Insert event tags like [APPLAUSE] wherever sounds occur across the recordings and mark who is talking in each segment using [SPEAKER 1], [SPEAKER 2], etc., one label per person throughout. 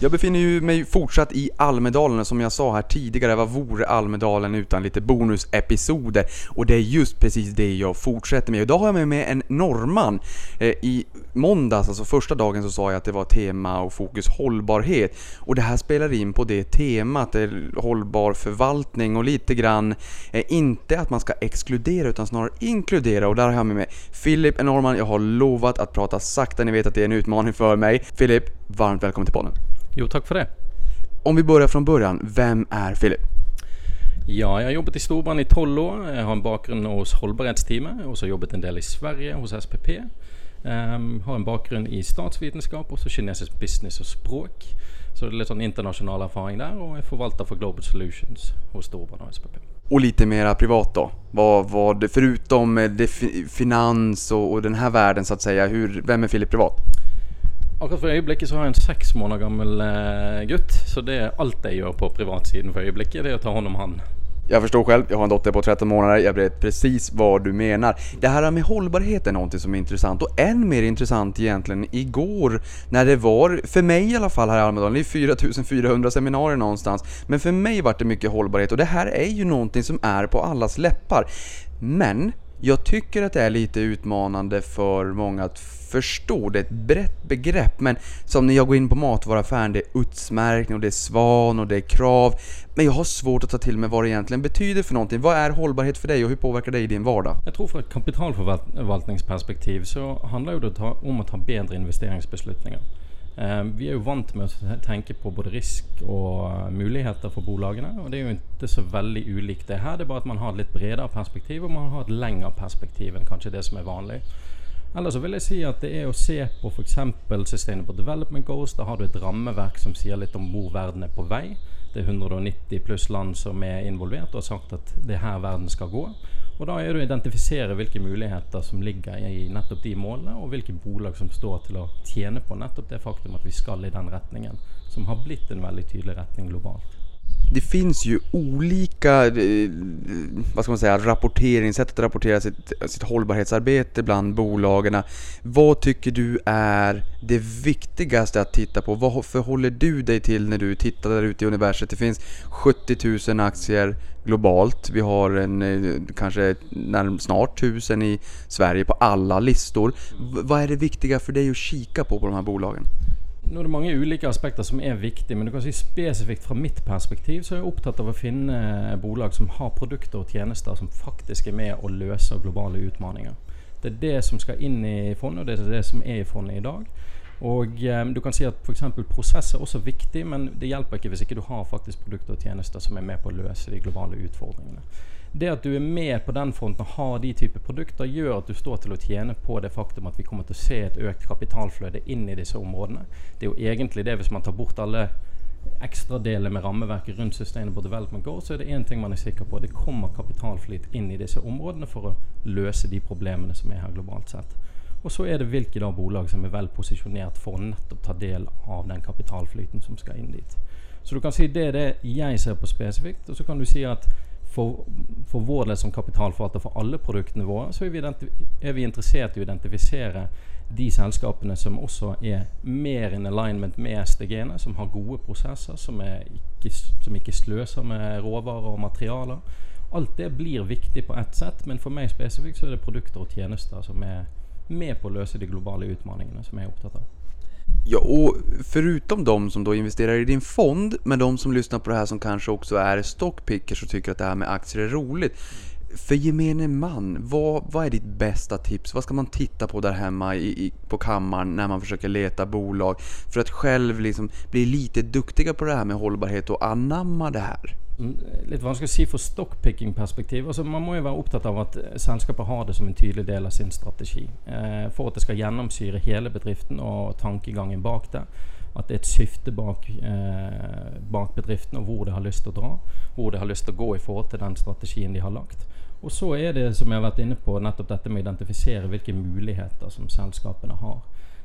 [SPEAKER 1] Jag befinner ju mig fortsatt i Almedalen och som jag sa här tidigare, vad vore Almedalen utan lite bonusepisoder? Och det är just precis det jag fortsätter med. Idag har jag med mig en norrman. Eh, I måndags, alltså första dagen, så sa jag att det var tema och fokus hållbarhet. Och det här spelar in på det temat, det hållbar förvaltning och lite grann, eh, inte att man ska exkludera utan snarare inkludera. Och där har jag med mig Filip norrman. Jag har lovat att prata sakta, ni vet att det är en utmaning för mig. Filip, varmt välkommen till podden.
[SPEAKER 2] Jo, tack för det.
[SPEAKER 1] Om vi börjar från början, vem är Filip?
[SPEAKER 2] Ja, jag har jobbat i Storbrann i 12 år. Jag har en bakgrund hos hållbarhetsteamet och så har jobbat en del i Sverige hos SPP. Um, har en bakgrund i statsvetenskap och så kinesisk business och språk. Så det är lite sån internationell erfaring där och är förvaltare för Global Solutions hos Storbrann och SPP.
[SPEAKER 1] Och lite mera privat då? Vad, vad, förutom eh, det fi, finans och, och den här världen så att säga, hur, vem är Filip privat?
[SPEAKER 2] Akkurat for ögonblicket så har jag en sex månader gammal eh, gutt. Så det är allt jag gör på privatsiden för ögonblicket, det är att ta honom han.
[SPEAKER 1] Jag förstår själv, jag har en dotter på 13 månader, jag vet precis vad du menar. Det här med hållbarhet är någonting som är intressant och än mer intressant egentligen igår när det var, för mig i alla fall här i Almedalen, det är 4400 seminarier någonstans, men för mig vart det mycket hållbarhet och det här är ju någonting som är på allas läppar. Men jag tycker att det är lite utmanande för många att förstå. Det är ett brett begrepp, men som när jag går in på matvaruaffären, det är utsmärkning och det är svan och det är krav. Men jag har svårt att ta till mig vad det egentligen betyder för någonting. Vad är hållbarhet för dig och hur påverkar det i din vardag?
[SPEAKER 2] Jag tror från ett kapitalförvaltningsperspektiv så handlar det om att ta bättre investeringsbeslutningar. Ehm, vi är ju vant med att tänka på både risk och eh, möjligheter för bolagen och det är ju inte så väldigt olikt det här. Det är bara att man har ett lite bredare perspektiv och man har ett längre perspektiv än kanske det som är vanligt. Eller så vill jag säga att det är att se på för exempel Sustainable Development Goals. Där har du ett ramverk som säger lite om hvor världen är på väg. Det är 190 plus land som är involverade och har sagt att det är här världen ska gå. Och då är det att identifiera vilka möjligheter som ligger i nettopp de målene, och vilka bolag som står till att tjäna på nettopp det faktum att vi ska i den riktningen. Som har blivit en väldigt tydlig riktning globalt
[SPEAKER 1] det finns ju olika, eh, vad ska man säga, rapportering, sätt att rapportera sitt, sitt hållbarhetsarbete bland bolagen. Vad tycker du är det viktigaste att titta på? Vad förhåller du dig till när du tittar där ute i universet? Det finns 70 000 aktier globalt. Vi har en, eh, kanske kanske snart 1000 i Sverige på alla listor. Vad är det viktiga för dig att kika på på de här bolagen?
[SPEAKER 2] Nu är det många olika aspekter som är viktiga, men du kan si spesifikt från mitt perspektiv så är jag opptatt av att finne eh, bolag som har produkter och tjänster som faktiskt är med och löser globala utmaningar. Det är det som ska in i fondet och det är det som är i fondet idag. Og eh, du kan si att f.eks. exempel processer är viktig, men det hjälper inte om inte du har faktisk produkter och tjänster som är med på å løse de globala utmaningarna det att du är med på den fronten och har de typer av produkter gör att du står till att tjäna på det faktum att vi kommer att se ett ökat kapitalflöde in i dessa områden. Det är ju egentligen det, om man tar bort alla extra delar med ramverket runt Sustainable Development Goals så är det en ting man är säker på. Det kommer kapitalflyt in i dessa områden för att lösa de problemen som är här globalt sett. Och så är det vilka bolag som är väl positionerat för att nettopp ta del av den kapitalflyten som ska in dit. Så du kan säga det är det jag ser på specifikt och så kan du säga att för, for vår del som kapitalforvalter for alle produktnivåer, så er vi, er vi interessert i å identifisere de selskapene som også er mer in alignment med SDG-ene, som har gode prosesser, som, ikke, som ikke sløser med råvarer og materialer. Alt det blir viktig på ett sett, men for meg spesifikt så er det produkter og tjenester som er med på å løse de globale utfordringene som jeg er opptatt av.
[SPEAKER 1] Ja, och förutom de som då investerar i din fond, men de som lyssnar på det här som kanske också är stockpickers och tycker att det här med aktier är roligt. För gemene man, vad, vad är ditt bästa tips? Vad ska man titta på där hemma i, i, på kammaren när man försöker leta bolag för att själv liksom bli lite duktiga på det här med hållbarhet och anamma det här?
[SPEAKER 2] Mm, litt vanskelig å si fra stockpicking-perspektiv. Altså, man må jo være opptatt av at eh, selskapet har det som en tydelig del av sin strategi. Eh, for at det skal gjennomsyre hele bedriften og tankegangen bak det. At det er et syfte bak, eh, bak bedriften og hvor de har lyst til å dra. Hvor de har lyst til å gå i forhold til den strategien de har lagt. Og så er det, som jeg har vært inne på, nettopp dette med å identifisere hvilke muligheter som selskapene har.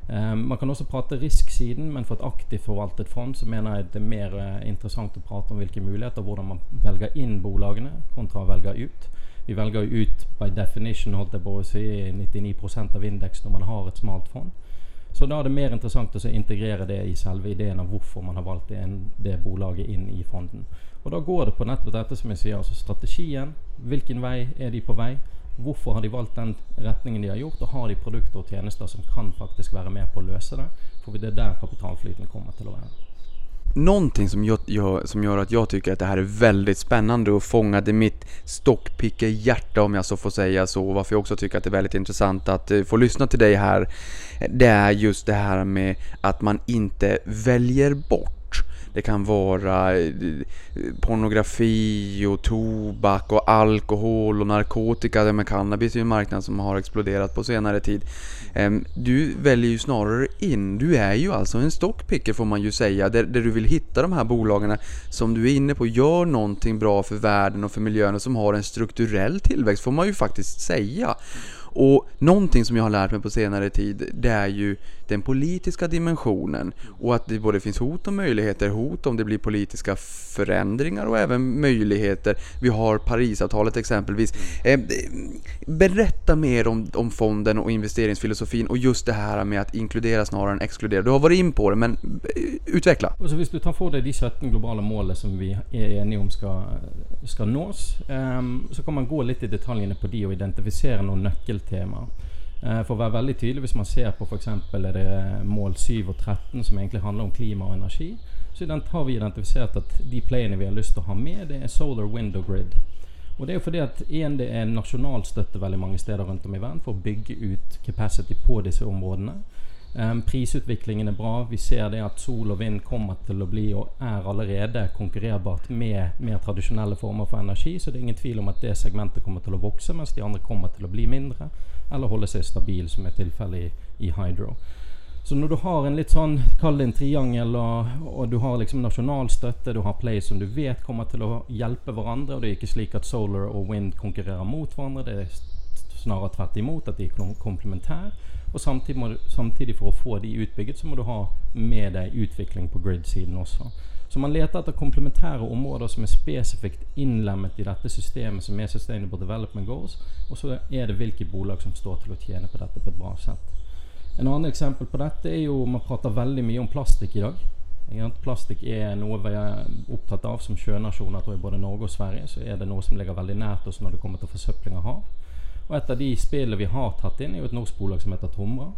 [SPEAKER 2] Eh, man kan også prate risksiden, men for et aktivt forvaltet fond så mener jeg det er mer eh, interessant å prate om hvilke muligheter, hvordan man velger inn bolagene kontra å velge ut. Vi velger ut by definition holdt jeg på å si 99% av indeks når man har et smalt fond. Så da er det mer interessant å integrere det i selve ideen av hvorfor man har valgt det bolaget inn i fonden. Og da går det på nettopp dette som jeg sier, altså strategien. Hvilken vei er de på vei? Hvorfor har de valgt den retningen de har gjort? Og har de produkter og tjenester som kan faktisk være med på å løse det? For det er der kapitalflyten kommer til å være.
[SPEAKER 1] Någonting som, jag, jag, som gör att jag tycker att det här är väldigt spännande och fångade mitt stockpicker-hjärta om jag så får säga så. och Varför jag också tycker att det är väldigt intressant att eh, få lyssna till dig här. Det är just det här med att man inte väljer bort. Det kan vara eh, pornografi och tobak och alkohol och narkotika. Det med cannabis är ju en marknad som har exploderat på senare tid. Ehm, du väljer ju snarare in. Du är ju alltså en stockpicker får man ju säga. Där, där du vill hitta de här bolagen som du är inne på gör någonting bra för världen och för miljön och som har en strukturell tillväxt får man ju faktiskt säga. Och någonting som jag har lärt mig på senare tid det är ju den politiska dimensionen och att det både finns hot och möjligheter. Hot om det blir politiska förändringar och även möjligheter. Vi har Parisavtalet exempelvis. Eh, berätta mer om, om fonden och investeringsfilosofin och just det här med att inkludera snarare än exkludera. Du har varit in på det men eh, utveckla.
[SPEAKER 2] Och så Hvis du tar for deg de 17 globala målen som vi är enige om ska skal nås, ehm, så kan man gå lite i detaljene på de och identifiera noen nøkkeltemaer. Eh, för for å være veldig tydelig, Hvis man ser på f.eks. er det mål 7 og 13 som egentlig handler om klima og energi, så har vi identifisert at de playene vi har lyst til å ha med, det er solar, Window grid. Og det er jo fordi at en, det er nasjonalstøtte veldig mange steder rundt om i verden for å bygge ut capacity på disse områdene. Eh, Prisutvecklingen prisutviklingen er bra. Vi ser det at sol og vind kommer til å bli, og er allerede, konkurrerbart med mer tradisjonelle former for energi. Så det er ingen tvil om at det segmentet kommer til å vokse, mens de andre kommer til å bli mindre. Eller holde seg stabil, som er tilfellet i, i hydro. Så når du har en litt sånn, kall det en triangel, og, og du har liksom nasjonal støtte, du har play som du vet kommer til å hjelpe hverandre, og det er ikke slik at solar og wind konkurrerer mot hverandre, det er snarare snarere tvert imot, at de er kom- komplementære. Og samtidig, att du, samtidig for å få de utbygget, så må du ha med deg utvikling på grid-siden også. Så man leter etter komplementære områder som er spesifikt innlemmet i dette systemet som er Sustainable Development Goals, og så er det hvilke bolag som står til å tjene på dette på et bra sett. En annen eksempel på dette er jo Man prater veldig mye om plastikk i dag. är något Plastikk er noe vi er opptatt av som sjønasjoner, tror jeg, både Norge og Sverige. Så er det noe som ligger veldig nært oss når det kommer til forsøpling av hav. Og et av de spillene vi har tatt inn, er jo et norsk bolag som heter Tomra.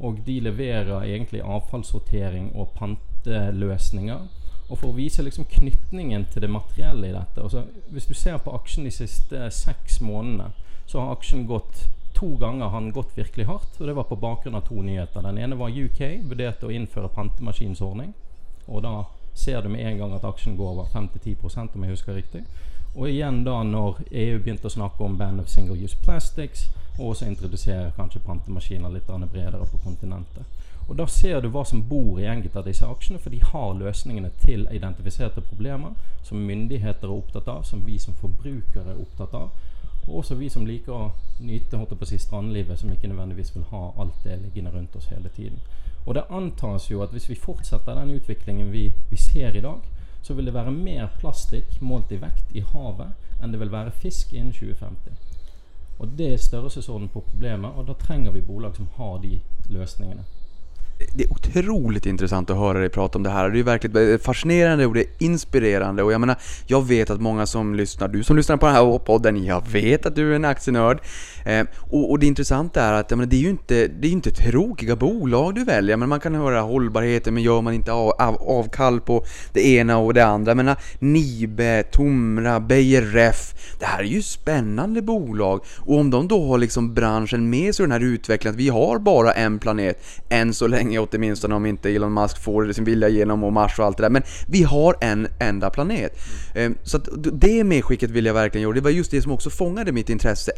[SPEAKER 2] Og de leverer egentlig avfallssortering og panteløsninger. Og for å vise liksom knytningen til det materielle i dette altså Hvis du ser på aksjen de siste seks månedene, så har aksjen gått to ganger har den gått virkelig hardt. Og det var på bakgrunn av to nyheter. Den ene var UK vurderte å innføre pantemaskinsordning. Og da ser du med en gang at aksjen går over 5-10 om jeg husker riktig. Og igjen da når EU begynte å snakke om band of single use plastics, og også introdusere kanskje pantemaskiner litt bredere på kontinentet. Og da ser du hva som bor i enkelte av disse aksjene, for de har løsningene til identifiserte problemer som myndigheter er opptatt av, som vi som forbrukere er opptatt av, og også vi som liker å nyte holdt på å si, strandlivet, som ikke nødvendigvis vil ha alt det liggende rundt oss hele tiden. Og det antas jo at hvis vi fortsetter den utviklingen vi, vi ser i dag, så vil det være mer plastikk målt i vekt i havet enn det vil være fisk innen 2050. Og det er størrelsesorden på problemet, og da trenger vi bolag som har de løsningene.
[SPEAKER 1] Det är otroligt intressant att höra dig prata om det här. Det är verkligen eh, fascinerande och det är inspirerande. Och jag menar, jag vet att många som lyssnar, du som lyssnar på den här podden, jag vet att du är en aktienörd. Eh, och, och det intressanta är att menar, det är ju inte, det är inte tråkiga bolag du väljer. Men man kan höra hållbarheten, men gör man inte av, av, avkall på det ena och det andra. Men Nibe, Tomra, Beijer Ref. Det här är ju spännande bolag. Och om de då har liksom branschen med sig i den här utvecklingen, att vi har bara en planet, än så länge åtminstone om inte Elon Musk får sin vilja igenom och Mars och allt det där. Men vi har en enda planet. Mm. Så att det medskicket vill jag verkligen göra. Det var just det som också fångade mitt intresse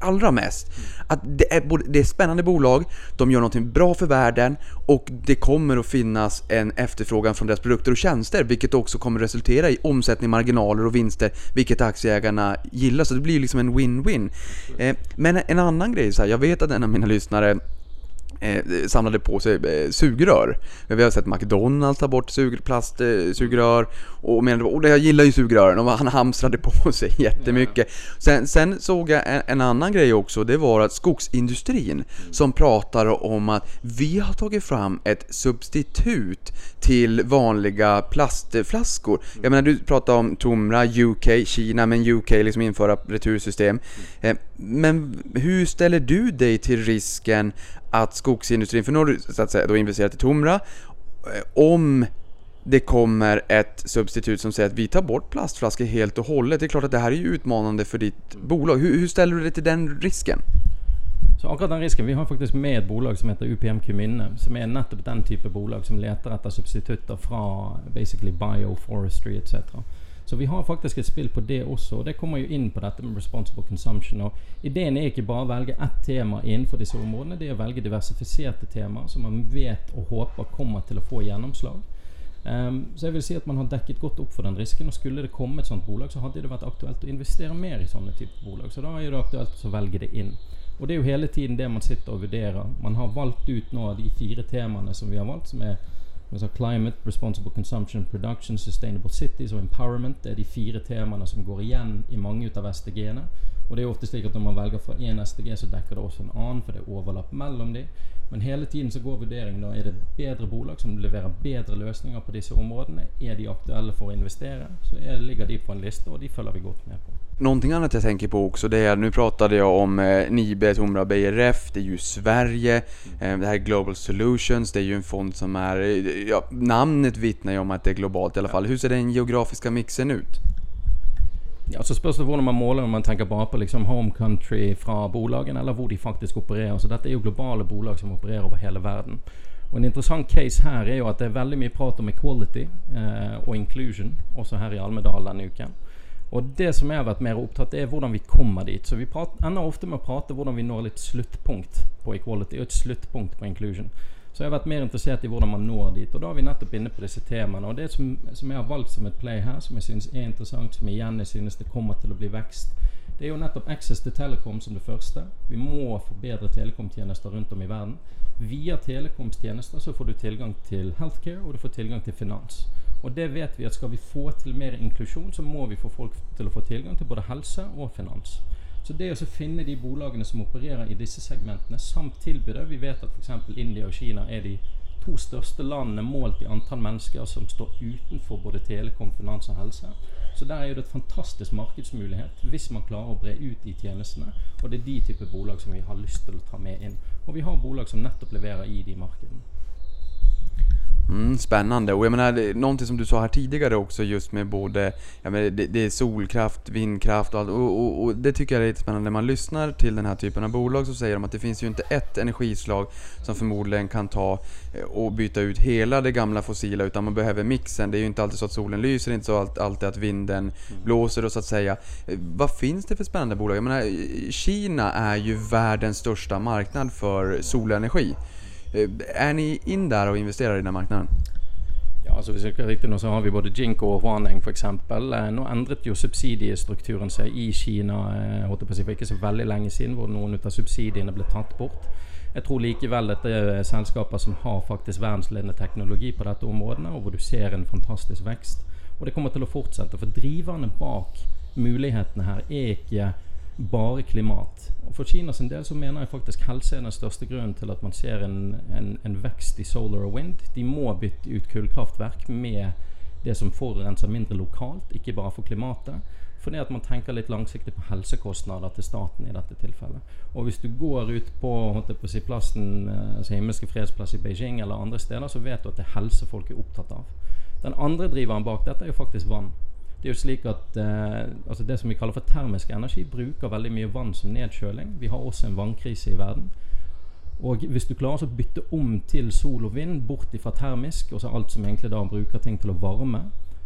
[SPEAKER 1] allra mest. Att det är, både, det är spännande bolag, de gör någonting bra för världen och det kommer att finnas en efterfrågan från deras produkter och tjänster vilket också kommer resultera i omsättning, marginaler och vinster vilket aktieägarna gillar. Så det blir liksom en win-win. Eh, men en annan grej, så här, jag vet att en av mina lyssnare eh, samlade på sig eh, sugrör. Vi har sett McDonalds ta bort sug, plastsugrör eh, och menade oh, jag gillar ju sugrören och han hamstrade på [LAUGHS] sig jättemycket. Sen, sen såg jag en, en annan grej också, det var att skogsindustrin som pratar om att vi har tagit fram ett substitut till vanliga plastflaskor. Jag menar du pratar om Tomra, UK, Kina, men UK liksom införa retursystem. Eh, Men hur ställer du dig till risken att skogsindustrin, för nu har du så att säga då investerat i Tomra, eh, om det kommer ett substitut som säger att vi tar bort plastflaskor helt och hållet. Det är klart att det här är ju utmanande för ditt bolag. Hur, hur ställer du dig till den risken?
[SPEAKER 2] Så akkurat den risken, vi har faktisk med et bolag som heter UPM Minne, som er nettopp den type bolag som leter etter substitutter fra basically bioforestry etc. Så vi har faktisk et spill på det også, og det kommer jo inn på dette med responsible consumption. og Ideen er ikke bare å velge ett tema innenfor disse områdene, det er å velge diversifiserte temaer som man vet og håper kommer til å få gjennomslag. Um, så jeg vil si at man har dekket godt opp for den risken, og skulle det komme et sånt bolag, så hadde det vært aktuelt å investere mer i sånne typer bolag. Så da er det aktuelt å velge det inn. Og det er jo hele tiden det man sitter og vurderer. Man har valgt ut nå de fire temaene som vi har valgt, som er altså climate, responsible consumption, production, sustainable cities og empowerment. Det er de fire temaene som går igjen i mange ut av SDG-ene. Og det er ofte slik at når man velger fra én SDG, så dekker det også en annen, for det er overlapp mellom dem. Men hele tiden så går vurderingen da er det bedre bolag som leverer bedre løsninger på disse områdene. Er de aktuelle for å investere, så er, ligger de på en liste, och de följer vi godt med på.
[SPEAKER 1] Någonting annat jag tänker på också det är, nu pratade jag om eh, Nibe, Tomra och BRF, det är ju Sverige, eh, det här är Global Solutions, det är ju en fond som är, eh, ja, namnet vittnar ju om att det är globalt i alla fall. Hur ser den geografiska mixen ut?
[SPEAKER 2] Ja, så spørs det hvordan man måler om man tenker bare på liksom home country fra bolagene, eller hvor de faktisk opererer. Så dette er jo globale bolag som opererer over hele verden. Og En interessant case her er jo at det er veldig mye prat om equality eh, og inclusion, også her i Almedal denne uken. Og det som jeg har vært mer opptatt det er hvordan vi kommer dit. Så vi pratar ender ofte med å prate hvordan vi når litt sluttpunkt på equality og et sluttpunkt på inclusion. Så jeg har vært mer interessert i hvordan man når dit. Og da har vi nettopp inne på disse temaene. Og det som, som jeg har valgt som et play her, som jeg syns er interessant, som igjen jeg synes det kommer til å bli vekst, det er jo nettopp access til telekom som det første. Vi må forbedre telekomtjenester rundt om i verden. Via telekomtjänster så får du tilgang til healthcare, og du får tilgang til finans. Og det vet vi at skal vi få til mer inklusjon, så må vi få folk til å få tilgang til både helse og finans. Så det å finne de bolagene som opererer i disse segmentene, samt tilby det Vi vet at f.eks. India og Kina er de to største landene målt i antall mennesker som står utenfor både telekom, finans og helse. Så der er det et fantastisk markedsmulighet hvis man klarer å bre ut de tjenestene. Og det er de type bolag som vi har lyst til å ta med inn. Og vi har bolag som nettopp leverer i de markedene.
[SPEAKER 1] Mm, spännande. Och jag menar, någonting som du sa här tidigare också just med både, jag menar, det, det är solkraft, vindkraft och allt. Och, och, och det tycker jag är lite spännande. När man lyssnar till den här typen av bolag så säger de att det finns ju inte ett energislag som förmodligen kan ta eh, och byta ut hela det gamla fossila utan man behöver mixen. Det är ju inte alltid så att solen lyser, inte så allt- alltid att vinden blåser och så att säga. Eh, Vad finns det för spännande bolag? Jag menar, eh, Kina är ju världens största marknad för solenergi. Eh, är ni in där och investerar i den marknaden?
[SPEAKER 2] Ja, altså Hvis jeg ikke riktig nå, så har vi både Jinko og Huaneng f.eks. Eh, nå endret jo subsidiestrukturen seg i Kina eh, holdt jeg på å si, for ikke så veldig lenge siden, hvor noen av subsidiene ble tatt bort. Jeg tror likevel dette er selskaper som har faktisk verdensledende teknologi på dette området, og hvor du ser en fantastisk vekst. Og det kommer til å fortsette, for driverne bak mulighetene her er ikke bare klimat. Og For Kinas del så mener jeg faktisk helse er den største grunnen til at man ser en, en, en vekst i solar og wind. De må bytte ut kullkraftverk med det som forurenser mindre lokalt, ikke bare for klimatet. Fordi at man tenker litt langsiktig på helsekostnader til staten i dette tilfellet. Og hvis du går ut på, på si, plassen, eh, altså Himmelske fredsplass i Beijing eller andre steder, så vet du at det er helse folk er opptatt av. Den andre driveren bak dette er jo faktisk vann. Det er jo slik at eh, altså Det som vi kaller for termisk energi, bruker veldig mye vann som nedkjøling. Vi har også en vannkrise i verden. Og hvis du klarer å bytte om til sol og vind, bort ifra termisk, og så alt som egentlig da bruker ting til å varme,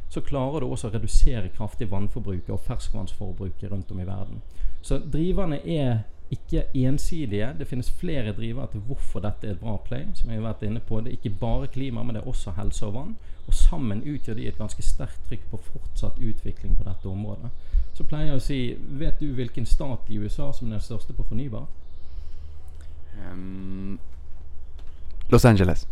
[SPEAKER 2] så klarer du også å redusere kraftig vannforbruket og ferskvannsforbruket rundt om i verden. Så driverne er ikke ensidige. Det finnes flere drivere til hvorfor dette er et bra play. som jeg har vært inne på. Det er ikke bare klima, men det er også helse og vann. Og sammen utgjør de et ganske sterkt trykk på fortsatt utvikling på dette området. Så pleier jeg å si Vet du hvilken stat i USA som er den største på fornybar?
[SPEAKER 1] Ehm, Los Angeles.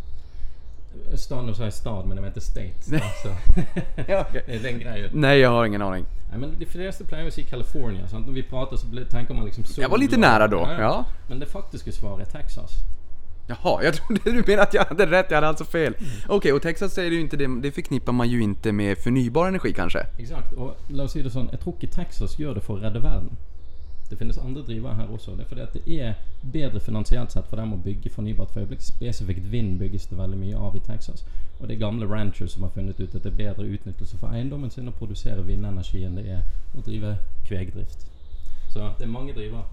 [SPEAKER 2] Stad, nu säger jag stad men jag menar inte state. Alltså, [LAUGHS]
[SPEAKER 1] Ja, okej.
[SPEAKER 2] det är den grejen.
[SPEAKER 1] Nej, jag har ingen aning.
[SPEAKER 2] Nej, men de flesta plejer att säga California. Så att när vi pratar så tänker man liksom sol,
[SPEAKER 1] Jag var lite nära då, ja.
[SPEAKER 2] Men det faktiska svaret är Texas.
[SPEAKER 1] Jaha, jag trodde du menade att jag hade rätt, jag hade alltså fel. Okej, och Texas säger ju inte det, det förknippar man ju inte med förnybar energi kanske?
[SPEAKER 2] Exakt. Och det sånn, jeg tror ikke Texas gjør det for å redde verden. Det finnes andre drivere her også. Det er fordi at det er bedre finansielt sett for dem å bygge fornybart for øyeblikk. Spesifikt vind bygges det veldig mye av i Texas. Og det er gamle ranchers som har funnet ut at det er bedre utnyttelse for eiendommen sin å produsere vindenergi enn det er å drive kvegdrift. Så det er mange drivere.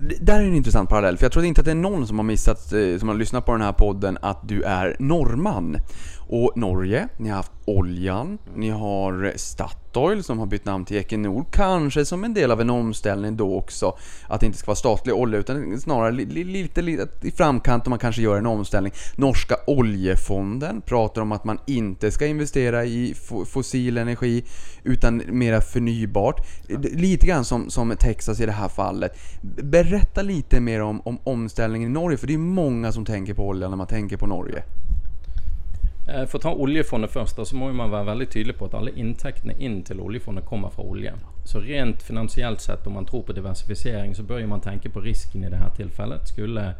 [SPEAKER 1] Det- Där är en intressant parallell, för jag tror inte att det är någon som har missat, eh, som har lyssnat på den här podden, att du är norrman. Och Norge, ni har haft oljan, ni har Statoil som har bytt namn till Equinor, kanske som en del av en omställning då också, att det inte ska vara statlig olja utan snarare li, li, lite, lite i framkant om man kanske gör en omställning. Norska oljefonden pratar om att man inte ska investera i fo- fossil energi utan mera förnybart. Lite grann som, som Texas i det här fallet. Berätta lite mer om, om omställningen i Norge, för det är många som tänker på olja när man tänker på Norge.
[SPEAKER 2] Eh, för For å ta oljefondet først, så må man være veldig tydelig på at alle inntektene inn til oljefondet kommer fra olje. Så rent finansielt sett, om man tror på diversifisering, så bør man tenke på risken i dette tilfellet. Skulle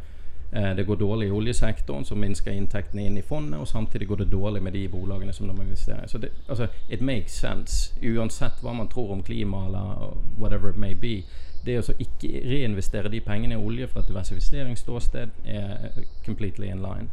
[SPEAKER 2] eh, det gå dårlig i oljesektoren, så minsker inntektene inn i fondet, og samtidig går det dårlig med de bolagene som de investerer i. Så det, altså, it makes sense, uansett hva man tror om klima eller whatever it may be. Det å så alltså ikke reinvestere de pengene i olje fra et diversifiseringsståsted er eh, completely in line.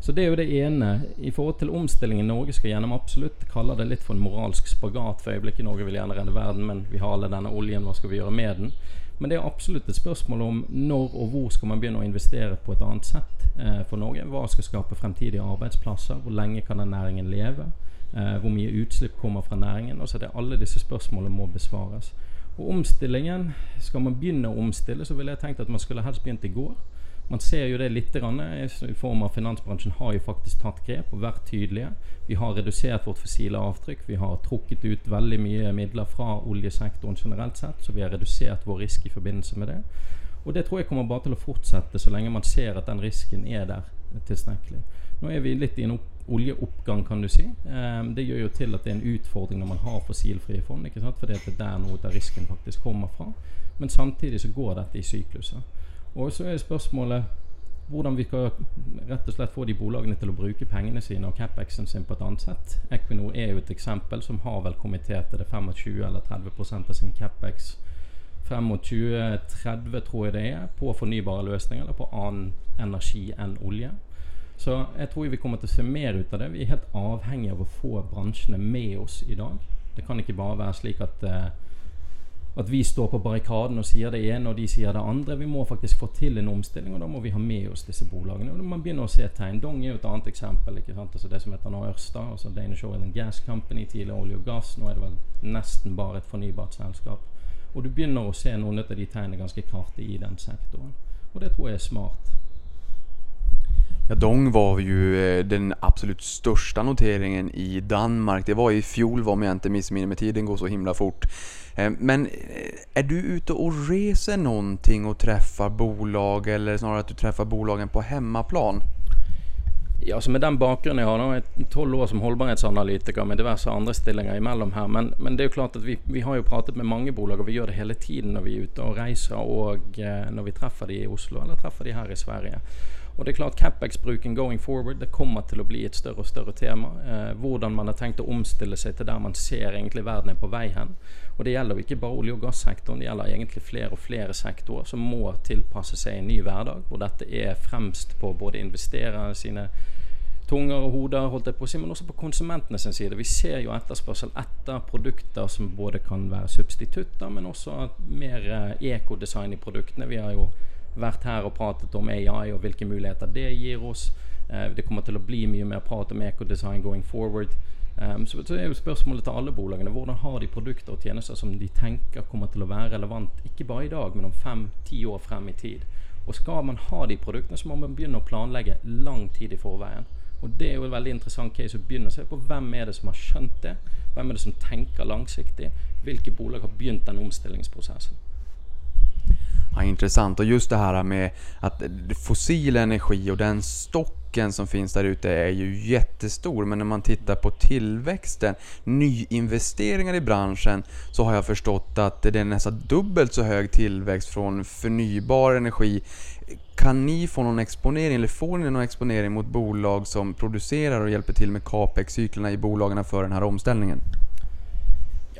[SPEAKER 2] Så det er jo det ene. I forhold til omstillingen Norge skal gjennom, absolutt kaller det litt for en moralsk spagat for øyeblikket. Norge vil gjerne redde verden, men vi har alle denne oljen, hva skal vi gjøre med den? Men det er absolutt et spørsmål om når og hvor skal man begynne å investere på et annet sett eh, for Norge. Hva skal skape fremtidige arbeidsplasser? Hvor lenge kan den næringen leve? Eh, hvor mye utslipp kommer fra næringen? Altså det er Alle disse spørsmålene må besvares. Og omstillingen, skal man begynne å omstille, så ville jeg tenkt at man skulle helst begynt i går. Man ser jo det litt grann, eh, i form av finansbransjen har jo faktisk tatt grep og vært tydelige. Vi har redusert vårt fossile avtrykk. Vi har trukket ut veldig mye midler fra oljesektoren generelt sett, så vi har redusert vår risk i forbindelse med det. Og det tror jeg kommer bare til å fortsette så lenge man ser at den risken er der tilstrekkelig. Nå er vi litt i en opp oljeoppgang, kan du si. Ehm, det gjør jo til at det er en utfordring når man har fossilfrie fond, ikke sant? fordi det er der noe av risken faktisk kommer fra. Men samtidig så går dette i sykluser. Og så er spørsmålet hvordan vi kan rett og slett få de bolagene til å bruke pengene sine og capexen sin på et annet sett. Equinor er jo et eksempel som har vel till til det 25 eller 30% av sin capex frem mot 2030, tror jeg det er, på fornybare løsninger eller på annen energi enn olje. Så jeg tror vi kommer til å se mer ut av det. Vi er helt avhengig av å få bransjene med oss i dag. Det kan ikke bare være slik at eh, at vi står på barrikaden og sier det ene, og de sier det andre. Vi må faktisk få til en omstilling, og da må vi ha med oss disse bolagene. Og Man begynner å se tegn. Dong er jo et annet eksempel. ikke sant? Altså Det som heter nå Ørsta, altså Danish Oil and Gas Company, tidligere olje og gass. Nå er det vel nesten bare et fornybart selskap. Og du begynner å se noen av de tegnene ganske kraftig i den sektoren. Og det tror jeg er smart.
[SPEAKER 1] Ja, Dong var ju eh, den absolut största noteringen i Danmark. Det var i fjol om jag inte missminner mig, tiden går så himla fort. Eh, men eh, är du ute och reser någonting och träffar bolag eller snarare att du träffar bolagen på hemmaplan?
[SPEAKER 2] Ja, så Med den bakgrunden jag har nå, jeg er tolv år som hållbarhetsanalytiker med diverse andra stillinger imellom här, men, men det är klart att vi, vi har ju pratat med många bolag, och vi gör det hela tiden när vi är ute och reser och eh, vi träffar de i Oslo eller träffar de här i Sverige. Och det är klart Capex-bruken going forward det kommer till att bli ett större och større tema. Eh, hvordan man har tenkt å omstille seg til der man ser egentlig verden er på vei hen. Og det gjelder jo ikke bare olje- og gassektoren, det gjelder egentlig flere og flere sektorer som må tilpasse seg en ny hverdag, hvor dette er fremst på både investererne sine tunger og hoder, holdt jeg på å si, men også på konsumentene sin side. Vi ser jo etterspørsel etter produkter som både kan være substitutter, men også mer eh, ekodesign i produktene. Vi har jo varit här och pratat om AI och vilka möjligheter det ger oss. Eh, det kommer till att bli mycket mer prat om ekodesign going forward. Ehm, så, så är jo spørsmålet till alla bolagen. hvordan har de produkter och tjänster som de tänker kommer till att vara relevant, inte bara idag, men om fem, tio år fram i tid. Och ska man ha de produkterna så må man börja planlägga lång tid i förväg. Och det är jo ett veldig interessant case å begynne å se på. Hvem er det som har skjønt det? Hvem är det som tänker långsiktigt? Vilka bolag har begynt den omställningsprocessen?
[SPEAKER 1] Ja, intressant. Och just det här med att fossil energi och den stocken som finns där ute är ju jättestor. Men när man tittar på tillväxten, nyinvesteringar i branschen, så har jag förstått att det är nästan dubbelt så hög tillväxt från förnybar energi. Kan ni få någon exponering, eller får ni någon exponering mot bolag som producerar och hjälper till med capex-cyklerna i bolagen för den här omställningen?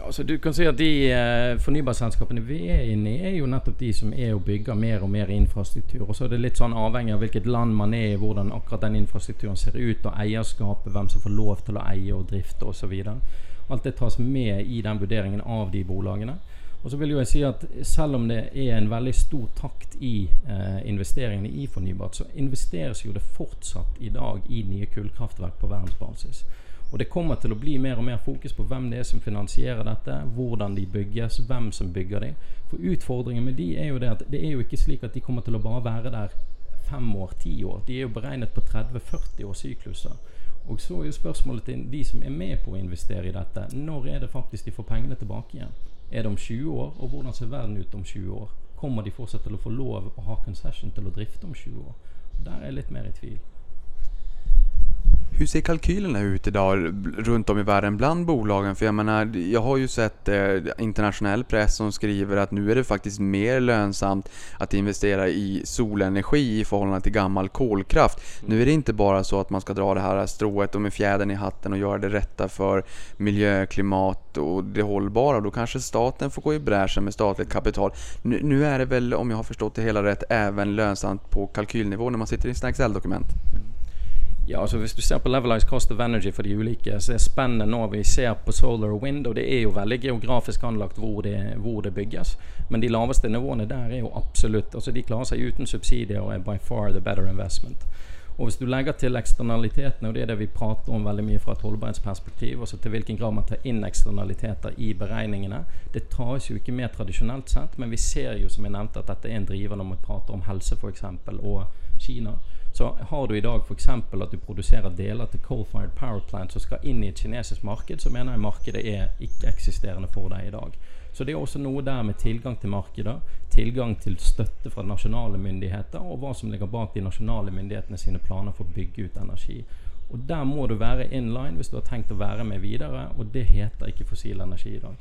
[SPEAKER 2] Ja, du kan säga at de eh, fornybarselskapene vi er inne i, er jo nettopp de som er och bygger mer og mer infrastruktur. Og så er det litt sånn avhengig av hvilket land man er i, hvordan akkurat den infrastrukturen ser ut, og eierskapet, hvem som får lov til å eie og drifte osv. Alt det tas med i den vurderingen av de bolagene. Og så vil jo jeg si at Selv om det er en veldig stor takt i eh, investeringene i fornybart, så investeres jo det fortsatt i dag i nye kullkraftverk på verdensbasis. Og det kommer til å bli mer og mer fokus på hvem det er som finansierer dette, hvordan de bygges, hvem som bygger de. For utfordringen med de er jo det at det er jo ikke slik at de kommer til å bare være der fem år, ti år. De er jo beregnet på 30-40 års sykluser. Og så er jo spørsmålet til de som er med på å investere i dette, når er det faktisk de får pengene tilbake igjen? Er det om 20 år, og hvordan ser verden ut om 20 år? Kommer de fortsatt til å få lov å ha concession til å drifte om 20 år? Der er jeg litt mer i tvil.
[SPEAKER 1] Hur ser kalkylerna ut idag runt om i världen bland bolagen? För jag menar, jag har ju sett eh, internationell press som skriver att nu är det faktiskt mer lönsamt att investera i solenergi i förhållande till gammal kolkraft. Nu är det inte bara så att man ska dra det här strået och med fjädern i hatten och göra det rätta för miljö, klimat och det hållbara. Då kanske staten får gå i bräschen med statligt kapital. Nu, nu är det väl, om jag har förstått det hela rätt, även lönsamt på kalkylnivå när man sitter i sina Excel-dokument?
[SPEAKER 2] Ja, altså Hvis du ser på levelized cost of energy for de ulike, så er spennet nå vi ser på solar og wind, og det er jo veldig geografisk anlagt hvor det, hvor det bygges. Men de laveste nivåene der er jo absolutt altså De klarer seg uten subsidier og er by far the better investment. Og Hvis du legger til eksternalitetene, og det er det vi prater om veldig mye fra et holdbarhetsperspektiv, altså til hvilken grad man tar inn eksternaliteter i beregningene Det tas jo ikke med tradisjonelt sett, men vi ser jo som jeg nevnte at dette er en driver når man prater om helse f.eks. og Kina. Så har du idag dag f.eks. at du produserer deler til coal-fired power plant som skal inn i et kinesisk marked, så mener jeg markedet er ikke-eksisterende for deg i dag. Så det er også noe der med tilgang til markeder, tilgang til støtte fra nasjonale myndigheter, og hva som ligger bak de nasjonale myndighetene sine planer for å bygge ut energi. Og Der må du være inline om hvis du har tenkt å være med videre, og det heter ikke fossil energi i dag.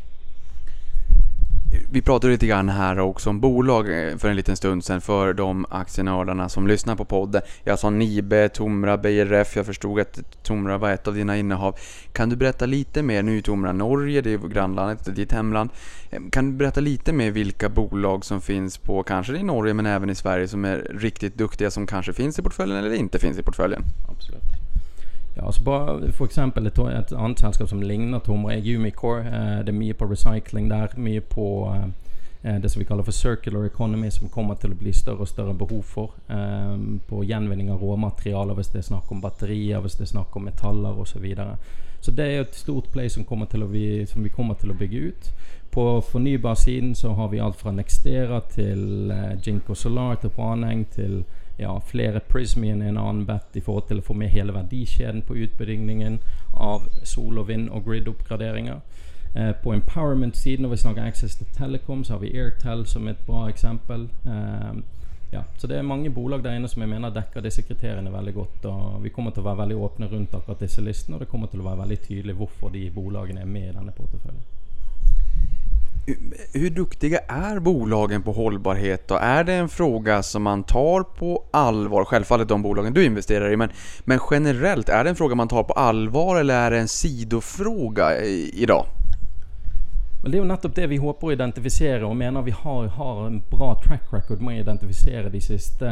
[SPEAKER 1] Vi pratade lite grann här också om bolag eh, för en liten stund sedan för de aktienördarna som lyssnar på podden. Jag sa Nibe, Tomra, Beijer Ref. Jag förstod att Tomra var ett av dina innehav. Kan du berätta lite mer? Nu är Tomra Norge, det är grannlandet, ditt hemland. Eh, kan du berätta lite mer vilka bolag som finns på, kanske i Norge men även i Sverige, som är riktigt duktiga som kanske finns i portföljen eller inte finns i portföljen?
[SPEAKER 2] Absolut. Ja, så bara for eksempel et, et annet selskap som ligner Tomra, er Umicore. Eh, det er mye på recycling der. Mye på eh, det som vi kaller for circular economy, som kommer til å bli større og større behov for. Eh, på gjenvinning av råmaterialer hvis det er snakk om batterier, hvis det er snakk om metaller osv. Så, videre. så det er et stort play som, vi, som vi kommer til å bygge ut. På fornybarsiden så har vi alt fra Nextera til eh, Jinko Solar til Braneng til ja, flere Prismian er en annen bet i forhold til å få med hele verdikjeden på utbyggingen av sol- og vind- og grid-oppgraderinger. Eh, på empowerment-siden, når vi snakker Access to Telecom, så har vi Airtel som et bra eksempel. Eh, ja, så det er mange bolag der inne som jeg mener dekker disse kriteriene veldig godt. og Vi kommer til å være veldig åpne rundt akkurat disse listene, og det kommer til å være veldig tydelig hvorfor de bolagene er med i denne porteføljen.
[SPEAKER 1] Hur duktiga är bolagen på hållbarhet då? Är det en fråga som man tar på allvar? Självfallet de bolagen du investerar i, men, men generellt, är det en fråga man tar på allvar eller är det en sidofråga idag?
[SPEAKER 2] Men Det er jo nettopp det vi håper å identifisere, og mener vi har, har en bra track record med å identifisere de siste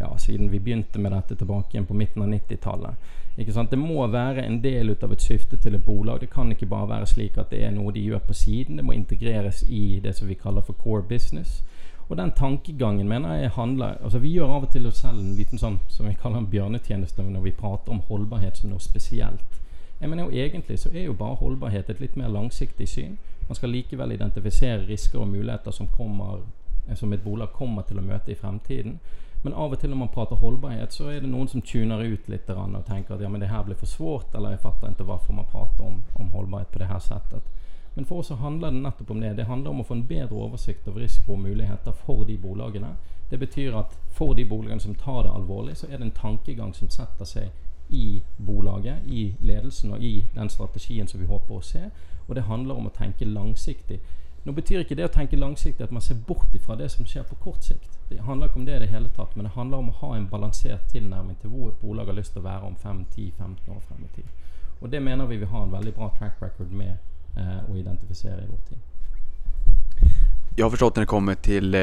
[SPEAKER 2] ja, siden vi begynte med dette tilbake igjen på midten av 90-tallet. Det må være en del av et skifte til et bolag. Det kan ikke bare være slik at det er noe de gjør på siden. Det må integreres i det som vi kaller for core business. Og den tankegangen mener jeg handler altså Vi gjør av og til oss selv en liten sånn som vi kaller en bjørnetjeneste når vi prater om holdbarhet som noe spesielt. Jeg mener jo Egentlig så er jo bare holdbarhet et litt mer langsiktig syn. Man skal likevel identifisere risker og muligheter som, kommer, som et bolag kommer til å møte i fremtiden. Men av og til når man prater hållbarhet så er det noen som tuner ut litt og tenker at ja, men det her blir for svårt, eller jeg fatter ikke hvorfor man prater om, om hållbarhet på det her settet. Men for oss så handler det nettopp om det. Det handler om å få en bedre oversikt over risiko og muligheter for de bolagene. Det betyr at for de bolagen som tar det alvorlig, så er det en tankegang som setter seg i bolaget, i ledelsen og i den strategien som vi håper å se. Og det handler om å tenke langsiktig. Nå betyr ikke det å tenke langsiktig at man ser bort ifra det som skjer på kort sikt. Det handler ikke om det i det hele tatt, men det handler om å ha en balansert tilnærming til hvor et bolag har lyst til å være om 5-10-15 år frem i tid. Og det mener vi vi har en veldig bra track record med eh, å identifisere i vår tid.
[SPEAKER 1] Jag har förstått när det kommer till eh,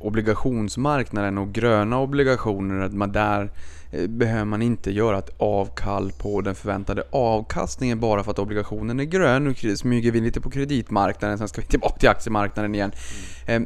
[SPEAKER 1] obligationsmarknaden och gröna obligationer att man där eh, behöver man inte göra ett avkall på den förväntade avkastningen bara för att obligationen är grön. Nu smyger vi lite på kreditmarknaden, sen ska vi tillbaka till aktiemarknaden igen. Eh,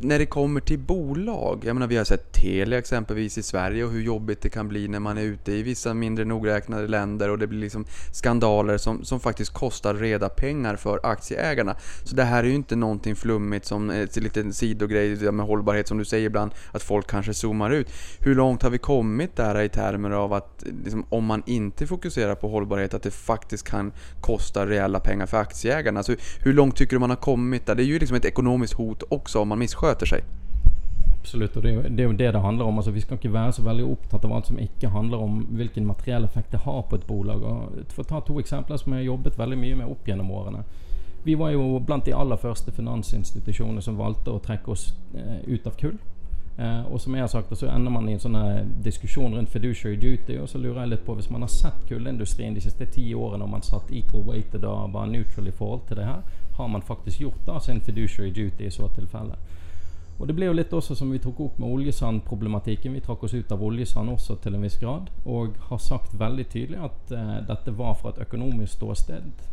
[SPEAKER 1] när det kommer till bolag, jag menar vi har sett Telia exempelvis i Sverige och hur jobbigt det kan bli när man är ute i vissa mindre nogräknade länder och det blir liksom skandaler som, som faktiskt kostar reda pengar för aktieägarna. Så det här är ju inte någonting flummigt som en liten sidogrej med hållbarhet som du säger ibland, att folk kanske zoomar ut. Hur långt har vi kommit där i termer av att liksom, om man inte fokuserar på hållbarhet, att det faktiskt kan kosta reella pengar för aktieägarna? Alltså, hur långt tycker du man har kommit där? Det är ju liksom ett ekonomiskt hot också om man missköter sig.
[SPEAKER 2] Absolutt, og det er jo det er jo det, det handler om. Altså, vi skal ikke være så veldig opptatt av alt som ikke handler om hvilken materiell effekt det har på et bolag. Og for å ta to eksempler som jeg har jobbet veldig mye med opp gjennom årene. Vi var jo blant de aller første finansinstitusjonene som valgte å trekke oss eh, ut av kull. Eh, og som jeg har sagt, så ender man i en sånn här diskusjon rundt fiduciary duty. Og så lurer jeg litt på, hvis man har sett kullindustrien de siste ti årene, og man satt equal weighted og var neutral i forhold til det her, har man faktisk gjort da sin fiduciary duty i så tilfelle? Og det ble jo litt også som vi tok opp med oljesandproblematikken. Vi trakk oss ut av oljesand også til en viss grad, og har sagt veldig tydelig at eh, dette var fra et økonomisk ståsted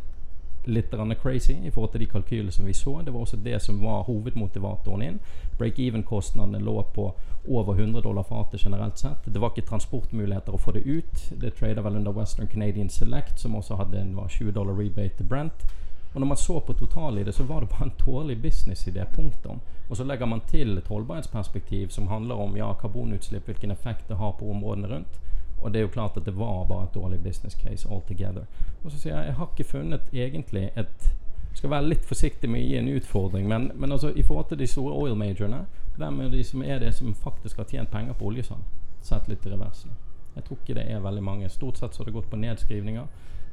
[SPEAKER 2] litt crazy i forhold til de kalkylene som vi så. Det var også det som var hovedmotivatoren inn. Break-even-kostnadene lå på over 100 dollar fatet generelt sett. Det var ikke transportmuligheter å få det ut. Det trader vel under Western Canadian Select, som også hadde en 20 dollar rebate til Brent. Och när man såg på total i det, så var det bara en dårlig businessidé. Punktum. Och så lägger man till ett hållbarhetsperspektiv som handlar om ja, karbonutsläpp, vilken effekt det har på områdena runt. Och det är ju klart att det var bara ett dåligt business case altogether. Och så säger jag, jag har inte funnit egentligen ett... Jag ska vara lite försiktig med att ge en utfordring, men, men alltså, i förhållande till de stora oil majorna, vem är det som är det som faktiskt har tjänat pengar på oljesand? Satt lite i reversen. Jag tror inte det är väldigt många. Stort sett så har det gått på nedskrivningar.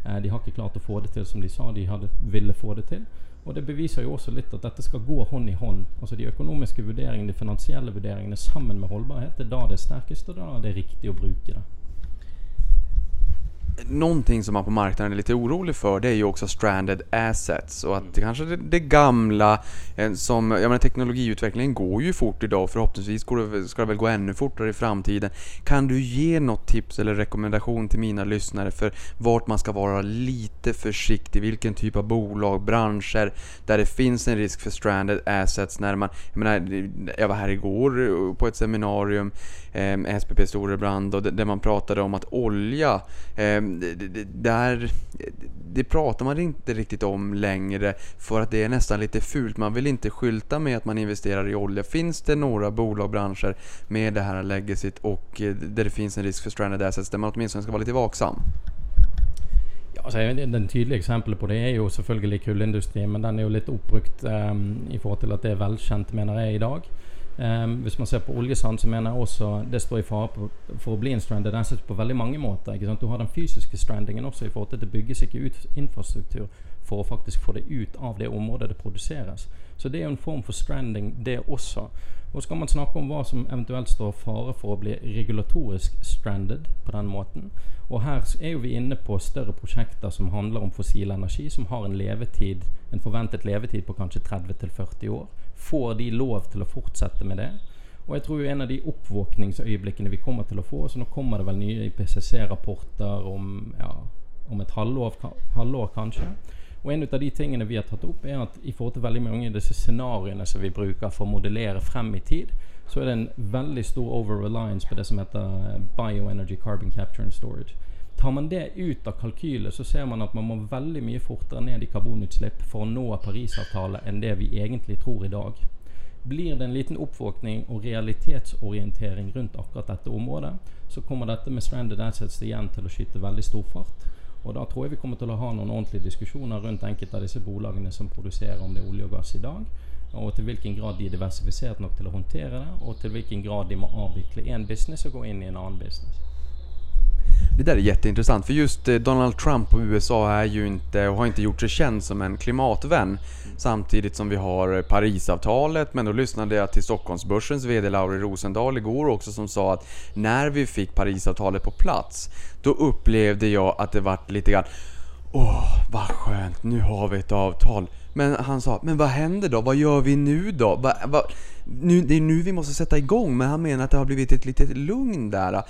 [SPEAKER 2] Eh, de har ikke klart å få det til som de sa de hadde, ville få det til. Og det beviser jo også litt at dette skal gå hånd i hånd. Altså De økonomiske vurderingene, de finansielle vurderingene sammen med holdbarhet. Det er da det er sterkest, og da er det riktig å bruke det.
[SPEAKER 1] Någonting som man på marknaden är lite orolig för det är ju också stranded assets. Och att det kanske det, det gamla eh, som, jag menar teknologiutvecklingen går ju fort idag. Förhoppningsvis går det, ska det väl gå ännu fortare i framtiden. Kan du ge något tips eller rekommendation till mina lyssnare för vart man ska vara lite försiktig, vilken typ av bolag, branscher där det finns en risk för stranded assets när man, jag menar, jag var här igår på ett seminarium, eh, SPP Storebrand och där man pratade om att olja eh, Ehm, där, det pratar man inte riktigt om längre för att det är nästan lite fult. Man vill inte skylta med att man investerar i olja. Finns det några bolag och branscher med det här legacyt och eh, där det finns en risk för stranded assets där man åtminstone ska vara lite vaksam?
[SPEAKER 2] Alltså, den tydliga eksempelet på det er jo selvfølgelig kullindustrien, men den är jo litt oppbrukt um, ehm, i forhold til at det er velkjent, mener jeg, i dag. Um, hvis man ser på oljesand, så mener jeg også det står i fare på, for å bli en stranded asset på veldig mange måter. ikke sant? Du har den fysiske strandingen også i forhold til at det bygges ikke ut infrastruktur for å faktisk få det ut av det området det produseres. Så det er jo en form for stranding, det også. Og skal man snakke om hva som eventuelt står fare for å bli regulatorisk stranded på den måten. Og her er jo vi inne på større prosjekter som handler om fossil energi, som har en levetid, en forventet levetid på kanskje 30-40 år. Får de lov til å fortsette med det? Og jeg tror jo en av de oppvåkningsøyeblikkene vi kommer til å få Så nå kommer det vel nye IPCC-rapporter om, ja, om et halvår, halvår kanskje. Og en av de tingene vi har tatt opp, er at i forhold til veldig mange av disse scenarioene som vi bruker for å modellere frem i tid, så er det en veldig stor over-reliance på det som heter bioenergy carbon capture and storage. Tar man det ut av kalkylen så ser man att man må veldig mye fortere ned i karbonutslipp for å nå Parisavtalet enn det vi egentlig tror i dag. Blir det en liten oppvåkning og realitetsorientering rundt akkurat dette området, så kommer dette med stranded assets igjen til å skyte veldig stor fart. Og Da tror jeg vi kommer til å ha noen ordentlige diskusjoner rundt enkelte av disse bolagene som produserer om det er olje og gass i dag, og til hvilken grad de er diversifisert nok til å håndtere det, og til hvilken grad de må avvikle én business og gå inn i en annen business.
[SPEAKER 1] Det där är jätteintressant för just eh, Donald Trump och USA är ju inte och har inte gjort sig känd som en klimatvän. Samtidigt som vi har eh, Parisavtalet men då lyssnade jag till Stockholmsbörsens VD Lauri Rosendahl igår också som sa att när vi fick Parisavtalet på plats då upplevde jag att det vart lite grann Åh, vad skönt, nu har vi ett avtal. Men han sa, men vad händer då? Vad gör vi nu då? Va, va, nu, det är nu vi måste sätta igång, men han menar att det har blivit ett litet lugn där.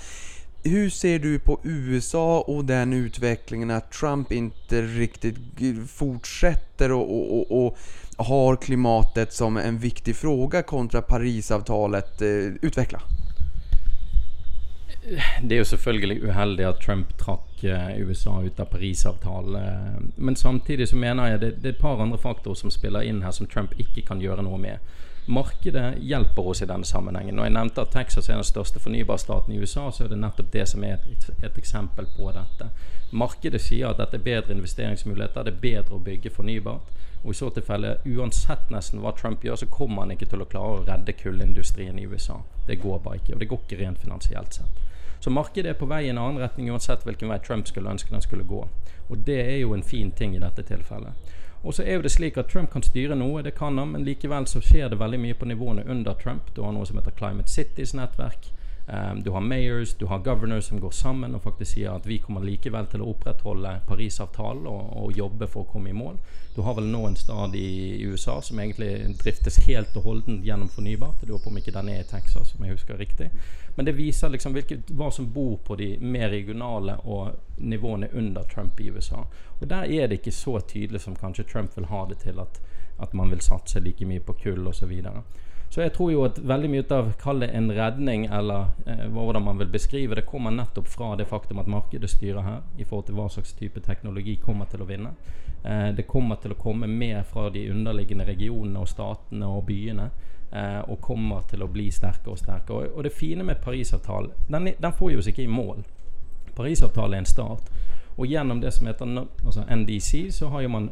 [SPEAKER 1] Hur ser du på USA och den utvecklingen att Trump inte riktigt fortsätter och, och, och, och har klimatet som en viktig fråga kontra Parisavtalet? Eh, utveckla.
[SPEAKER 2] Det er jo selvfølgelig uheldig at Trump trakk eh, USA ut av Parisavtalen. Eh, men samtidig så mener jeg det, det er et par andre faktorer som spiller inn her som Trump ikke kan gjøre noe med. Markedet hjelper oss i denne sammenhengen. Når jeg nevnte at Texas er den største fornybarstaten i USA, så er det nettopp det som er et, et eksempel på dette. Markedet sier at dette er bedre investeringsmuligheter, det er bedre å bygge fornybart. Og i så tilfelle, uansett nesten hva Trump gjør, så kommer han ikke til å klare å redde kullindustrien i USA. Det går bare ikke. Og det går ikke rent finansielt sett. Så markedet er på vei i en annen retning uansett hvilken vei Trump skulle ønske den skulle gå. Og det er jo en fin ting i dette tilfellet. Og så er jo det slik at Trump kan styre noe, det kan han, men likevel så skjer det veldig mye på nivåene under Trump. Du har noe som heter Climate Cities nettverk. Ehm, du har mayors, du har governors som går sammen og faktisk sier at vi kommer likevel til å opprettholde Parisavtalen og, og jobbe for å komme i mål. Du har vel nå en stad i USA som egentlig driftes helt og holdent gjennom fornybart. Jeg lurer på om ikke den er i Texas, om jeg husker riktig. Men det viser liksom hvilket, hva som bor på de mer regionale og nivåene under Trump i USA. Og der er det ikke så tydelig som kanskje Trump vil ha det til at, at man vil satse like mye på kull osv. Så, jeg tror jo at veldig mye av kall det en redning, eller eh, hvordan man vil beskrive det, kommer nettopp fra det faktum at markedet styrer her i forhold til hva slags type teknologi kommer til å vinne. Eh, det kommer til å komme mer fra de underliggende regionene og statene og byene. Eh, og kommer til å bli sterkere og sterkere. Og, og det fine med Parisavtalen, den, den får jo oss ikke i mål. Parisavtalen er en start. Og gjennom det som heter altså NDC, så har jo man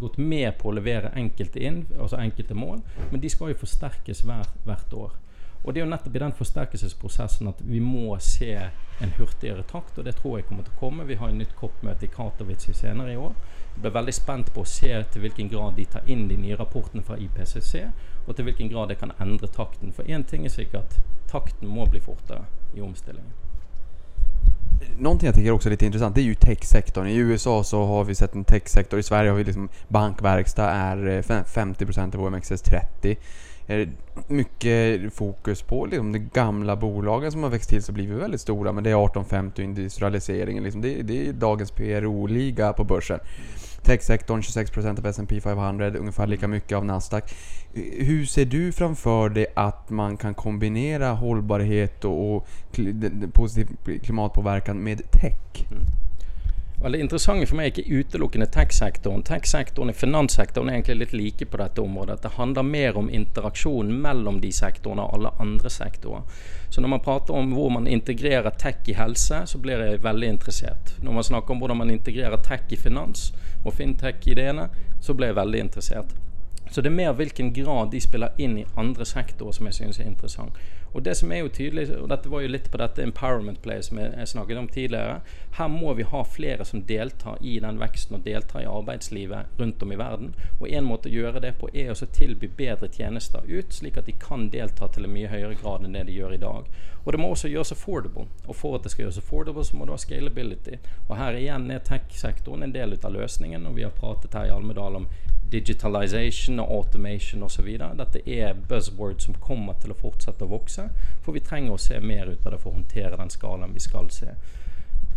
[SPEAKER 2] gått med på å levere enkelte inn, altså enkelte mål, men de skal jo forsterkes hver, hvert år. Og det er jo nettopp i den forsterkelsesprosessen at vi må se en hurtigere takt, og det tror jeg kommer til å komme. Vi har et nytt COP-møte i Katowice senere i år. Jeg ble veldig spent på å se til hvilken grad de tar inn de nye rapportene fra IPCC, og til hvilken grad det kan endre takten. For én ting er sikkert, takten må bli fortere i omstillingen.
[SPEAKER 1] Någonting jag tycker också är lite intressant, det är ju techsektorn. I USA så har vi sett en techsektor, i Sverige har vi liksom bankverkstad är eh, 50% av OMXS30. Mycket fokus på liksom de gamla bolagen som har växt till så blivit väldigt stora, men det är 1850 och industrialiseringen. Liksom det, det är dagens PRO-liga på börsen. Techsektorn 26% av S&P 500, ungefär lika mycket av Nasdaq. Hur ser du framför dig att man kan kombinera hållbarhet och, och positiv klimatpåverkan med tech? Mm.
[SPEAKER 2] Vel, Det interessante for meg er ikke utelukkende tech-sektoren. Tech-sektoren og finanssektoren er egentlig litt like på dette området. Det handler mer om interaksjonen mellom de sektorene og alle andre sektorer. Så når man prater om hvor man integrerer tech i helse, så blir jeg veldig interessert. Når man snakker om hvordan man integrerer tech i finans og fintech i det så blir jeg veldig interessert. Så det er mer hvilken grad de spiller inn i andre sektorer som jeg synes er interessant. Og det som er jo tydelig, og dette var jo litt på dette empowerment play som jeg jeg snakket om tidligere, her må vi ha flere som deltar i den veksten og deltar i arbeidslivet rundt om i verden. Og en måte å gjøre det på er også å tilby bedre tjenester ut, slik at de kan delta til en mye høyere grad enn det de gjør i dag. Og det må også gjøres affordable. Og for at det skal gjøres affordable, så må du ha scalability. Og her igjen er tech-sektoren en del av løsningen, og vi har pratet her i Almedal om digitalization och automation vidare. Dette er buzzword som kommer til å fortsette å vokse. For vi trenger å se mer ut av det for å håndtere den skalaen vi skal se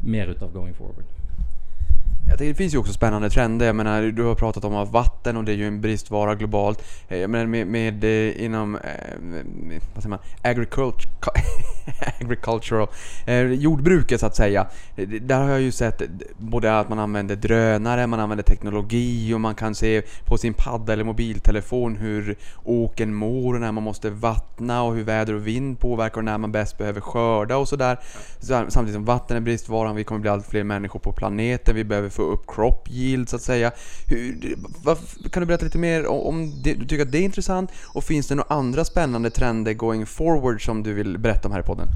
[SPEAKER 2] mer ut av going forward.
[SPEAKER 1] Jag tänker, det finns ju också spännande trender. Jag menar, du har pratat om att vatten och det är ju en bristvara globalt. Eh, jag menar med, med eh, inom, med- vad säger man, agriculture, [LAUGHS] agricultural, eh, jordbruket så att säga. Där har jag ju sett både att man använder drönare, man använder teknologi och man kan se på sin padda eller mobiltelefon hur åken mår och när man måste vattna och hur väder och vind påverkar och när man bäst behöver skörda och sådär. Samtidigt som vatten är bristvaran, vi kommer bli allt fler människor på planeten, vi behöver få upp crop yield så att säga. Hur, vad, kan du berätta lite mer om, om det, du tycker att det är intressant? Och finns det några andra spännande trender going forward som du vill berätta om här i podden?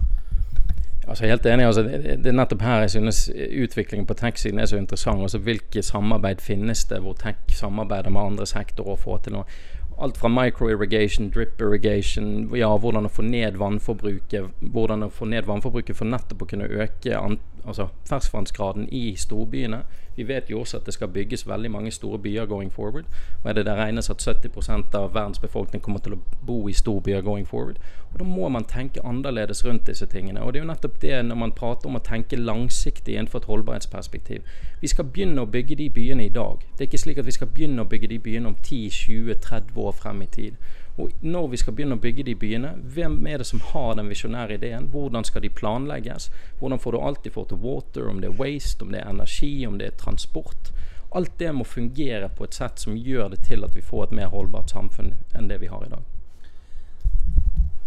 [SPEAKER 2] Altså helt enig. altså det, det er nettopp her jeg synes utviklingen på tech-siden er så interessant. altså Hvilke samarbeid finnes det hvor tech samarbeider med andre sektorer og får til noe? Alt fra microirrigation, drip irrigation, ja, hvordan å få ned vannforbruket. Hvordan å få ned vannforbruket for nettopp å kunne øke an, altså ferskvannsgraden i storbyene. Vi vet jo også at det skal bygges veldig mange store byer going forward. Og er det der regnes at 70 av verdens befolkning kommer til å bo i storbyer going forward. Og da må man tenke annerledes rundt disse tingene. Og det er jo nettopp det når man prater om å tenke langsiktig innenfor et holdbarhetsperspektiv. Vi skal begynne å bygge de byene i dag. Det er ikke slik at vi skal begynne å bygge de byene om 10-20-30 år frem i tid. Og når vi skal begynne å bygge de byene, hvem er det som har den visjonære ideen? Hvordan skal de planlegges? Hvordan får du alltid få til water, om det er waste, om det er energi, om det er transport? Alt det må fungere på et sett som gjør det til at vi får et mer holdbart samfunn enn det vi har i dag.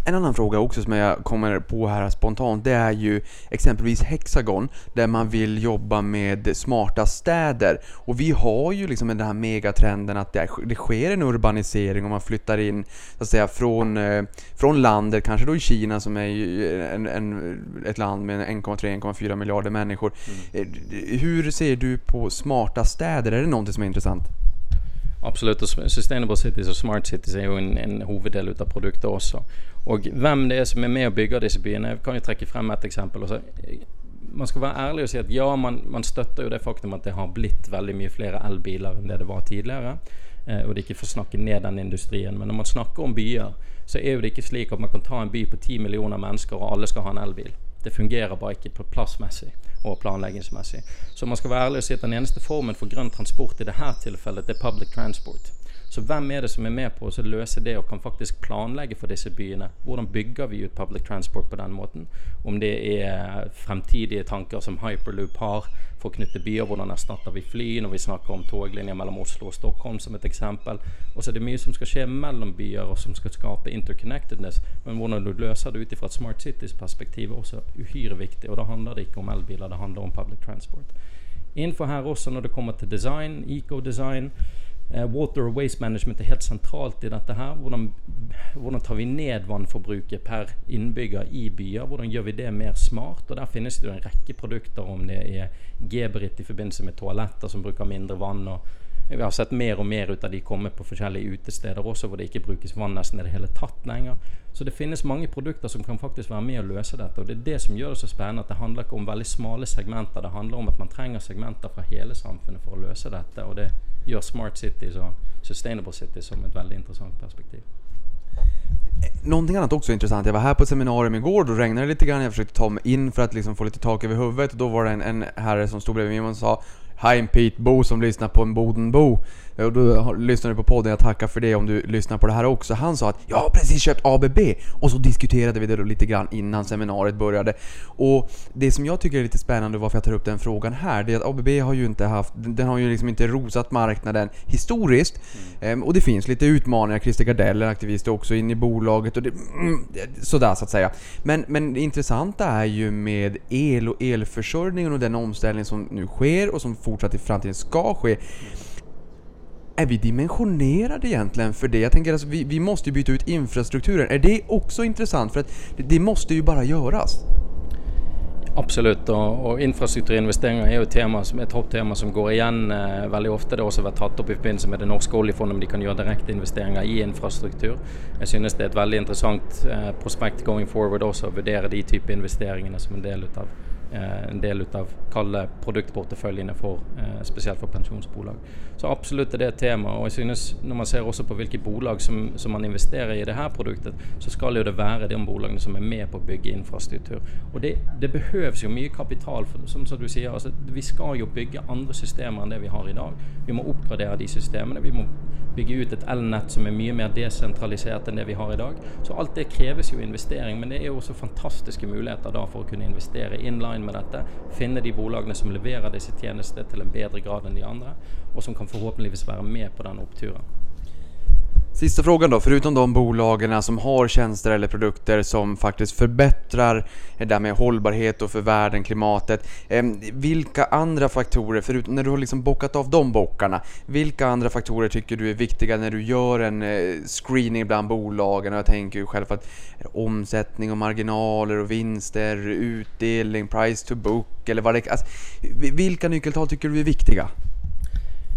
[SPEAKER 1] En annan fråga också som jag kommer på här spontant, det är ju exempelvis Hexagon, där man vill jobba med smarta städer. Och vi har ju liksom den här megatrenden att det, sker en urbanisering och man flyttar in, så att säga, från, eh, från landet, kanske då i Kina som är ju en, en, ett land med 1,3-1,4 miljarder människor. Eh, Hur ser du på smarta städer? Är det någonting som är intressant?
[SPEAKER 2] Absolutt. og Sustainable cities og smart cities er jo en, en hoveddel ut av produktet også. Og hvem det er som er med og bygger disse byene, jeg kan jo trekke frem et eksempel. Også. Man skal være ærlig og si at ja, man, man støtter jo det faktum at det har blitt veldig mye flere elbiler enn det det var tidligere. Eh, og det er ikke for å snakke ned den industrien. Men når man snakker om byer, så er jo det ikke slik at man kan ta en by på 10 millioner mennesker, og alle skal ha en elbil. Det fungerer bare ikke på plassmessig og planleggingsmessig. Så man skal være ærlig og si at den eneste formen for grønn transport i dette tilfellet, det er public transport. Så hvem er det som er med på å løse det og kan faktisk planlegge for disse byene? Hvordan bygger vi ut public transport på den måten? Om det er fremtidige tanker som Hyperloop har for å knytte byer, hvordan erstatter vi fly når vi snakker om toglinjer mellom Oslo og Stockholm som et eksempel. Og så er det mye som skal skje mellom byer og som skal skape interconnectedness. Men hvordan du løser det ut fra et Smart Cities-perspektiv er også uhyre viktig. Og da handler det ikke om elbiler, det handler om public transport. Innenfor her også når det kommer til design, eco-design, Eh, water och waste management är helt centralt i dette her. Hvordan, hvordan tar vi ned vannforbruket per innbygger i byer? Hvordan gjør vi det mer smart? Og Der finnes det en rekke produkter, om det er Gebrit i forbindelse med toaletter som bruker mindre vann. og vi har sett mer og mer ut av de komme på forskjellige utesteder også, hvor det ikke brukes vann nesten i det hele tatt lenger. Så det finnes mange produkter som kan faktisk være med å løse dette. Og det er det som gjør det så spennende. At det handler ikke om veldig smale segmenter. Det handler om at man trenger segmenter fra hele samfunnet for å løse dette. Og det gjør Smart Cities og Sustainable Cities som et veldig interessant perspektiv.
[SPEAKER 1] Någonting annat också intressant, jag var här på ett seminarium igår, då regnade det lite grann, jag försökte ta mig in för att liksom få lite tak över huvudet då var det en, en herre som stod bredvid mig och sa Hi Pete Bo som lyssnar på en Bodenbo. Och då lyssnar du på podden, jag tackar för det om du lyssnar på det här också. Han sa att jag har precis köpt ABB och så diskuterade vi det då lite grann innan seminariet började. Och det som jag tycker är lite spännande och varför jag tar upp den frågan här, det är att ABB har ju inte haft, den har ju liksom inte rosat marknaden historiskt. Ehm, och det finns lite utmaningar, Christer Gardell är aktivist också in i bolaget och det, mm, sådär så att säga. Men, men det intressanta är ju med el och elförsörjningen och den omställning som nu sker och som fortsatt i framtiden ska ske. Är vi dimensionerade egentligen för det? Jag tänker alltså, vi, vi måste ju byta ut infrastrukturen. Är det också intressant? För att det, det måste ju bara göras.
[SPEAKER 2] Absolutt. Og, og infrastrukturinvesteringer er jo et, tema, som, et som går igjen eh, veldig ofte. Det har også vært tatt opp i forbindelse med det norske oljefondet, om de kan gjøre direkta investeringar i infrastruktur. Jeg synes det er et veldig interessant eh, prospekt going forward også å vurdere de type investeringene som en del av eh, en del utav kalde produktporteføljene for eh, spesielt for pensjonsbolag. Absolut är det ett tema. och i synes när man ser också på vilket bolag som, som man investerar i det här produktet, så ska jo det vara de bolagen som är med på att bygga infrastruktur. och det, det behövs ju mycket kapital. för som, som du säger, alltså, vi ska ju bygga andra system än det vi har idag. Vi måste uppgradera de systemen, Vi måste bygga ut ett elnät som är mycket mer decentraliserat än det vi har idag. Så allt det krävs ju investering, men det är ju också fantastiska möjligheter för att kunna investera investere inline med detta, finna de bolagen som levererar dessa tjänster till en bättre grad än de andra och som kan forhåpentligvis vara med på den uppturen.
[SPEAKER 1] Sista frågan då, förutom de bolagen som har tjänster eller produkter som faktiskt förbättrar det där med hållbarhet och för världen, klimatet. Vilka andra faktorer, förutom när du har liksom bockat av de bockarna, vilka andra faktorer tycker du är viktiga när du gör en eh, screening bland bolagen? Och jag tänker ju själv att omsättning och marginaler och vinster, utdelning, price to book eller vad det alltså, Vilka nyckeltal tycker du är viktiga?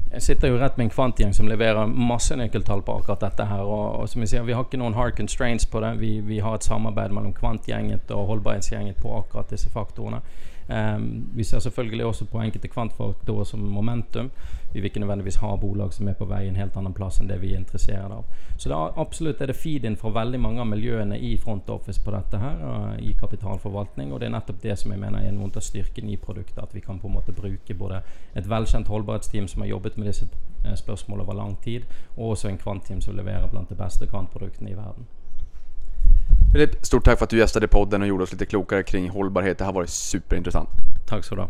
[SPEAKER 2] Jeg sitter jo rett med en kvantgjeng som leverer masse nøkkeltall på akkurat dette her. Og, og som vi sier, Vi har ikke noen hard constraints på det. Vi, vi har et samarbeid mellom kvantgjenget og holdbarhetsgjenget på akkurat disse faktorene. Ehm, vi ser selvfølgelig også på enkelte kvantfaktorer som momentum. Vi vil ikke nødvendigvis ha bolag som er på vei en helt annen plass enn det vi er interessert av. Så det er absolutt er det feed-in fra veldig mange av miljøene i front office på dette her, i kapitalforvaltning. Og det er nettopp det som jeg mener er noe av styrken i produktet. At vi kan på en måte bruke både et velkjent holdbarhetsteam som har jobbet med disse eh, spørsmålene over lang tid, og også en kvantteam som leverer blant de beste kvantproduktene i verden.
[SPEAKER 1] Filip, stort tack för att du gästade podden och gjorde oss lite klokare kring hållbarhet. Det har varit superintressant.
[SPEAKER 2] Tack så du ha.